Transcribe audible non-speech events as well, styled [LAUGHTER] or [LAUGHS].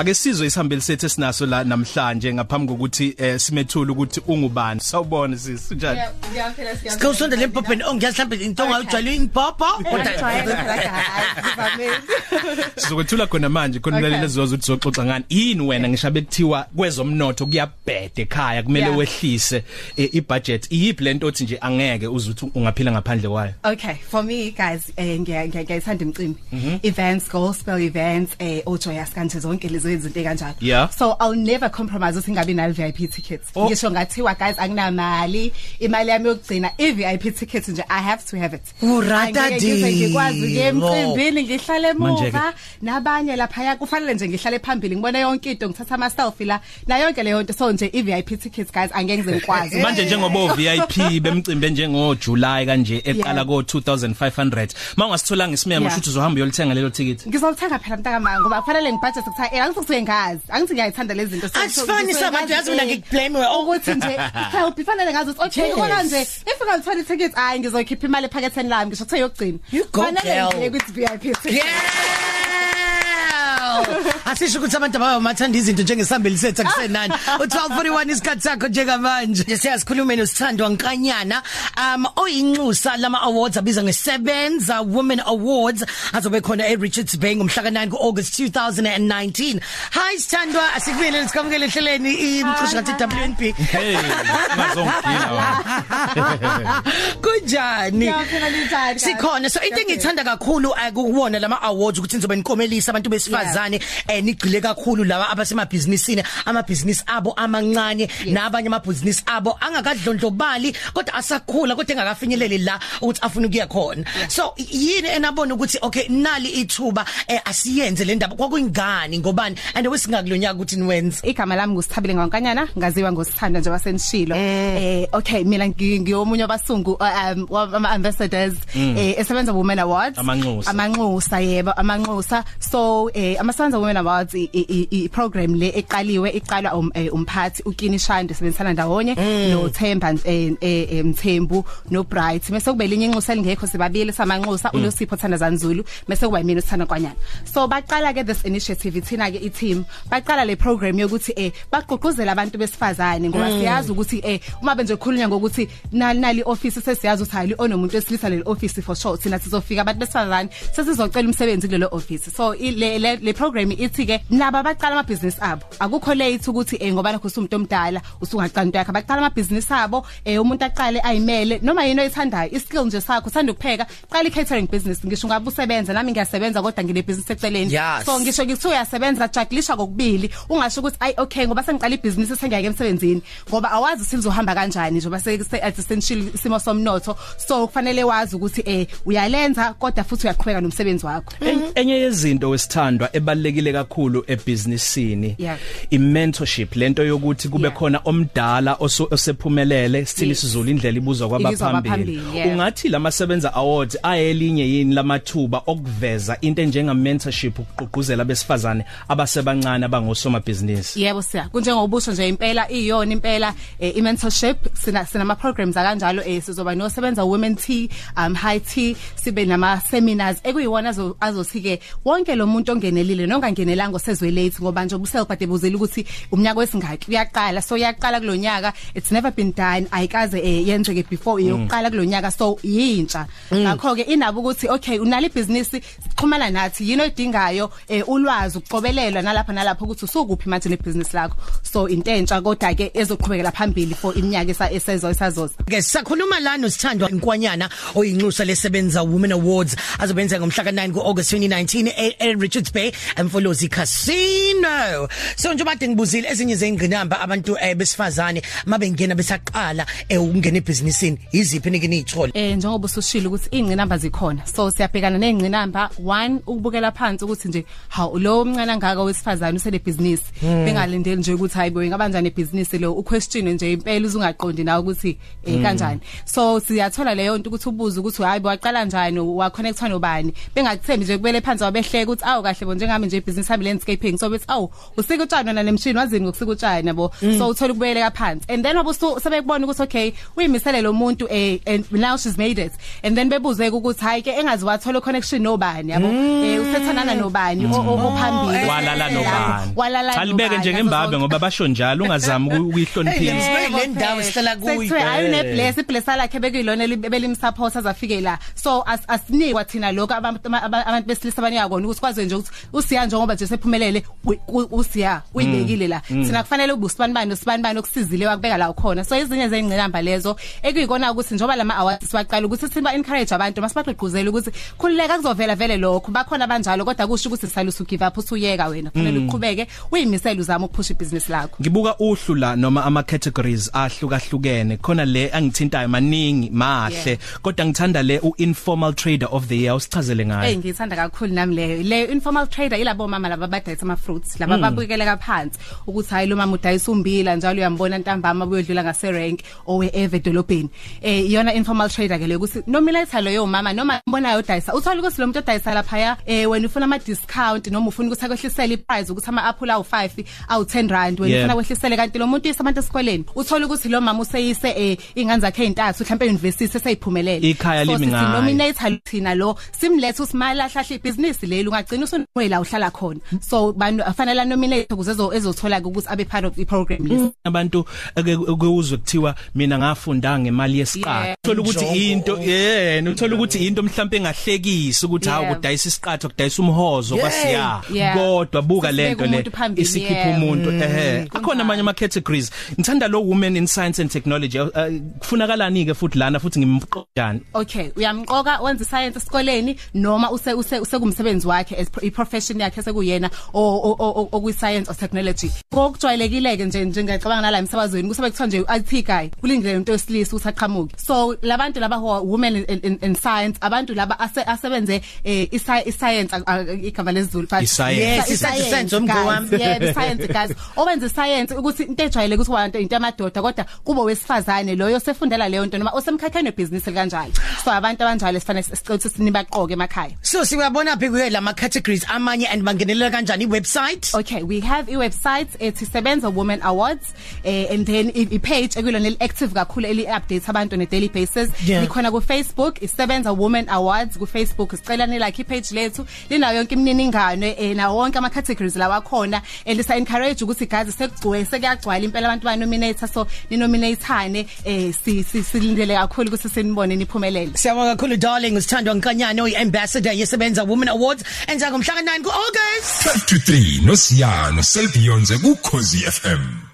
ake sizwe isihambeli sethu esinaso la namhlanje ngaphambi kokuthi eh, simethule ukuthi ungubani. Sawubona sisi njani Ngiyaphela siyaphela. Sikawusonda lempopeni ongiyazi mhlawumbe into ongayijwayele impopo sizokwethula khona manje khona Okay. umlaleli ezoza ukuthi soxoxa ngani. Yini wena ngishabe kuthiwa kwezomnotho kuyabhede ekhaya? Kumele wehlise eh, ibudget. Iyiphi lento othi nje angeke uze uthi ungaphila ngaphandle kwayo? Okay, for me guys, eh ngiya ngiya- ngiyayithanda imicimbi. Events, gospel events, eh ojoyous kanje zonke lezo izinto kanjalo. Yeah. So I'll never compromise ukuthi ngabe na VIP tickets. Oh. Ngisho ngathiwa guys akunamali, imali yami yokugcina i VIP tickets nje I have to have it. Urata Angeke ngize ngikwazi ke Dimo. emcimbini ngihlale Manje-ke. emuva nabanye lapha kufanele nje ngihlale phambili ngibone yonke into ngithatha ama selfie la na yonke leyo nto so nje i VIP tickets guys angeke ngize ngikwazi. [LAUGHS] manje njengoba o VIP bemcimbi njengo July kanje eqala Yeah. ko 2500 mangasitholanga isimemo Yeah. shothi uzohamba uyolithenga lelo ticket ngizolithenga phela mntaka manga ngoba kufanele ngibudget ukuthi eh angisuke ngazi angithi ngiyayithanda lezi zinto So- Asifani so- sabantu yazi mina ngikublame we ukuthi nje [LAUGHS] help ifanele ngazi ukuthi okay Yes. kona nje if ngalithola ticket hayi ngizokhipha imali ephaketheni lami ngisho kuthe yokugcina You go, Kufanele girl. ngiye kuthi VIP ticket. Yeah! Asisho ukuthi abantu ababathanda izinto njengesambeli sethu akusenani. U1241 [LAUGHS] isikhathi sakho njengamanje. Siyasikhuluma nosithandwa Nkanyana. Um oyinxusa lama awards abiza ngeSebenza Women Awards azobe khona eRichards Bay ngomhla ka9 kuAugust 2019. Hi Sithandwa asikubingelela sikamukele ehleleni imqoshi kathi WNP. hey ungazongigila [LAUGHS] Kunjani? Ngiyaphela linjani, guys? Sikhona so into Ngiyaphela. engithanda kakhulu akuwona lama awards ukuthi nizobe nikomelisa abantu besifazane eh nigcile kakhulu laba abasemabhizinisini amabhizinisi abo amancane nabanye amabhizinisi abo angakadlondlobali kodwa asakhula kodwa engakafinyeleli la ukuthi afuna ukuya khona. So yini enabona ukuthi okay nali ithuba eh asiyenze le ndaba? Kwakuyingani ngobani? And wesingakulonyaka ukuthi niwenze? Igama lami ngusithabile ngankanyana ngaziwa ngosithanda nje wasenishilo eh. Okay mina ngi- ngiyomunye wabasungu um wama ambassadors eh esebenza women awards. Amanxusa. amanxusa yebo amanxusa. So eh amasebenza women awards i- i i- program le eqaliwe iqalwa um- eh, umphathi ukini shande sebenzisana ndawonye no Themba eh, eh, eh, Mthembu no Bright mase kube linye inxusa elingekho sibabili samanxusa uLosipho Thandazana Zulu mase kuba yimina usithanda kwanyana. So baqala ke this initiative thina ke i team baqala le program yokuthi eh baqoqozela abantu besifazane ngoba siyazi ukuthi eh uma benje khulunywa ngokuthi nali nali office sesiyazi ukuthi hali onomuntu wesilisa le office for sure thina sizofika abantu besifazane sesizocela umsebenzi kulelo office so i- le le, le program ithi ke laba baqala ama business abo akukho late ukuthi eh ngoba nakho usumuntu omdala usungaqala into yakhe. Baqala ama business abo eh umuntu aqale ayimele noma yini oyithandayo iskill nje sakho uthanda ukupheka qala i catering business. Ngisho ngabe usebenza nami ngiyasebenza kodwa ngine business eceleni. Yes. so ngisho ngithi uyasebenza jugglisha kokubili. Ungasho ukuthi ay okay ngoba sengiqala ibhizinisi sengiyake emsebenzini ngoba awazi silizohamba kanjani njengoba sesentshile isimo somnotho. So kufanele wazi ukuthi eh uyalenza kodwa futhi uyaqhubeka nomsebenzi wakho. En- enye yezinto wesithandwa ebalekile kakhulu ebusinessini Yeah. i-mentorship lento yokuthi kube Yeah. khona omdala oso- osephumelele still Yes. isizulu indlela ibuzwa Ibuzwa kwabaphambili kwabaphambili, yeah. ungathi lamasebenza awards ayelinye yini lamathuba okuveza into enjenga mentorship ukuqhuquzela besifazane abasebancane abangosoma business Yebo siya. Kunjengobusho nje impela iyona impela eh, i-mentorship sina sinama programs akanjalo eh sizoba nosebenza women tea um high tea sibe nama seminars ekuyiwona azo- azothi ke wonke lo muntu ongenelile nongangenelanga osezwe late ngoba nje ubuselbade buzela ukuthi umnyaka wesingaki uyaqala. So uyaqala kulonyaka it's never been done. Ayikaze eh, yenzeke before iyoqala kulonyaka so yintsha. Ngakho ke inabo ukuthi okay unali business xhumana nathi. Yini oyidingayo? Eh, ulwazi ukuqobelelwa nalapha nalapha ukuthi usukuphi manje nebusiness lakho. So into entsha. Kodwa ke ezoqhubekela phambili for iminyaka esa- esezo isazoza ke sikhuluma la nosithandwa inkwanyana oyinxusa lesebenza Women Awards azobenza ngomhla ka9 kuAugust 2019 e- eRichards Bay Mfolozi Casino. So nje bade ngibuzile ezinye zengqinamba abantu eh, besifazane mabengena besaqala eh, ukungena ebhizinisini iziphi nike niyithola eh njengoba usushilo ukuthi ingcinamba zikhona so siyabhekana nezingcinamba one ukubukela phansi ukuthi nje hawu lo omncane angaka wesifazane usele business bengalindeli nje ukuthi hayibo ngabanjani ebusiness lo? Uquestion nje impela uzungaqondi nawe ukuthi eh kanjani. So siyathola leyo nto ukuthi ubuze ukuthi hayibo waqala kanjani wa connectwa nobani? Bengakuthembi nje kubele phansi wabehleka ukuthi awu kahle bo njengami nje business hami landscaping. So bethi awu usika utshani wena nemshini wazini ngokusika utshani yabo? So uthola ukubuyeleka phansi. And then wabusu sebekubona ukuthi okay uyimisele lo muntu eh and now she's made it. And then bebuze ukuthi hayi ke engazi wathola connection nobani yabo? Eh usethanana nobani ophambili. Walala nobani. walala Cha libeke nobani, njengembabe yazo ngoba basho njalo ungazami uku- ukuyihloniphisa Hey, le ndawo esihlala kuyo. Sekuthiwe ayi nebless iblessa lakhe bekuyilona belimsupport azafike la. So as- asinikwa thina lokho abantu abantu besilisa abanika kona ukuthi kwaze nje ukuthi usiya njengoba nje sephumelele u- u- usiya uyibekile la. Thina kufanele ube usibanibani osibanibani okusizile wakubeka la ukhona so ezinye zengqinamba lezo ekuyikona ukuthi njoba lama awards siwaqala ukuthi siba encourage abantu masibagqugquzela ukuthi khulileka kuzovela vele lokho bakhona abanjalo kodwa kusho ukuthi sisalusa give up usuyeka wena. Kufanele uqhubeke uyimisela uzama ukuphusha ibhizinisi lakho. Ngibuka uhlu la noma ama categories ahlukahlukene. Khona le angithintayo maningi mahle. Kodwa ngithanda le u informal trader of the year usichazele Hey ngayo ngithanda kakhulu nami leyo. Le informal trader ilabo mama laba badayisa ama fruits, laba babukeleka phansi ukuthi hayi lo mama udayisa umbila njalo uyambona ntambama uyodlula ngase rank owe eve edolobheni. Eh iyona informal trader ke le ukuthi nominate loyo mama noma mbonayo udayisa. Uthola ukuthi lo muntu odayisa lapha eh wena ufuna ama discount noma ufuna ukuthi akwehlisele iprice ukuthi ama apple awu 5 awu 10 rand wena Yeah. ufuna kwehlisele kanti lo muntu isabantu esikoleni. Uthola ukuthi lo mama useyise eh ingane zakhe ezintathu mhlawumbe university seseyiphumelele. Ikhaya limi ngayo. nominate thina lo simlethe usimala hlahla ibhizinisi leli ungagcina usunwela uhlala khona so bantu afanele nominate ukuze ezo- ezothola ukuthi abe part of the program list abantu ekuzwe kuthiwa mina ngafunda ngemali yesiqatho Yeah. uthola ukuthi Njongo. into yena uthola ukuthi into mhlambe engahlekisi ukuthi hawo Yeah. kudayisa isiqatho kudayisa umhozo Yeah. kwasiya Yeah. kodwa buka Sesibeka lento le umuntu phambili, isikhipha yeah. umuntu ehe akhona amanye ama categories ngithanda lo women in science and technology uh, kufunakalani ke futhi lana futhi ngimqojani okay uyamqoka wenza science esikoleni noma use use usekumsebenzi wakhe as pro- i-profession yakhe sekuyena okwi science or technology. Kokujwayelekile ke nje njengacabanga nala emsebenzini kusebe kuthiwa nje IT guy kulindele umuntu wesilisa ukuthi aqhamuke. So labantu laba women in, in, in science abantu laba ase- asebenze eh, i-sci- i-science igama lesizulu but. Yes, i-science, umngani wami. yeah the science guys. Owenza science ukuthi into ejwayele ukuthi kwanto into yamadoda kodwa kubo wesifazane loyo sefundela leyo nto noma osemkhakheni webusiness kanjalo so abantu abanjalo sifanele sicela ukuthi sinibaqoke emakhaya. So siwabona phi kuye lama categories amanye and bangenelela kanjani iwebsite Okay, we have i-website ethi Sebenza Women Awards eh and then i- i-page ekulona eli-active kakhulu eli-update abantu on a daily basis. Yeah. Likhona ku Facebook iSebenza Women Awards. Ku Facebook sicela ni like i-page lethu. Linayo yonke imininingane eh na wonke ama categories lawa khona elisa encourage ukuthi guys sekugcwele sekuyagcwala impela abantu ba nominate so ni nominateane eh si si- silindele kakhulu ukuthi sinibone niphumelele. Siyabonga kakhulu darling. Usithandwa nkanyane oyiambassador yesebenza Women Awards. Enza ngomhla ka9 kuAugust. 5 to 3 nosiyano selbionze ku Khosi FM